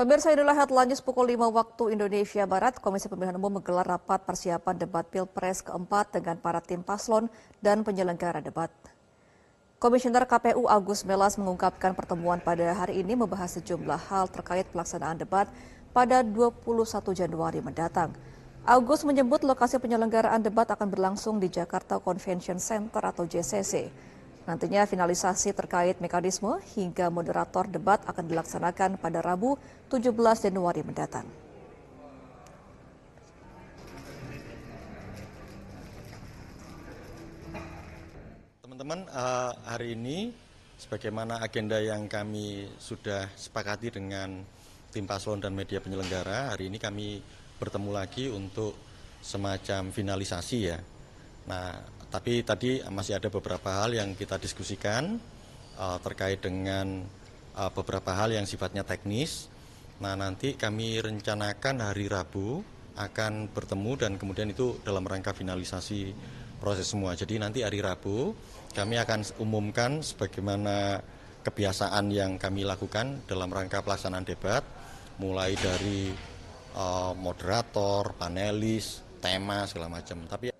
Pemirsa inilah headline news pukul 5 waktu Indonesia Barat. Komisi Pemilihan Umum menggelar rapat persiapan debat Pilpres keempat dengan para tim paslon dan penyelenggara debat. Komisioner KPU Agus Melas mengungkapkan pertemuan pada hari ini membahas sejumlah hal terkait pelaksanaan debat pada 21 Januari mendatang. Agus menyebut lokasi penyelenggaraan debat akan berlangsung di Jakarta Convention Center atau JCC. Nantinya finalisasi terkait mekanisme hingga moderator debat akan dilaksanakan pada Rabu 17 Januari mendatang. Teman-teman, uh, hari ini sebagaimana agenda yang kami sudah sepakati dengan tim paslon dan media penyelenggara, hari ini kami bertemu lagi untuk semacam finalisasi ya. Nah, tapi tadi masih ada beberapa hal yang kita diskusikan uh, terkait dengan uh, beberapa hal yang sifatnya teknis. Nah, nanti kami rencanakan hari Rabu akan bertemu dan kemudian itu dalam rangka finalisasi proses semua. Jadi nanti hari Rabu kami akan umumkan sebagaimana kebiasaan yang kami lakukan dalam rangka pelaksanaan debat mulai dari uh, moderator, panelis, tema segala macam. Tapi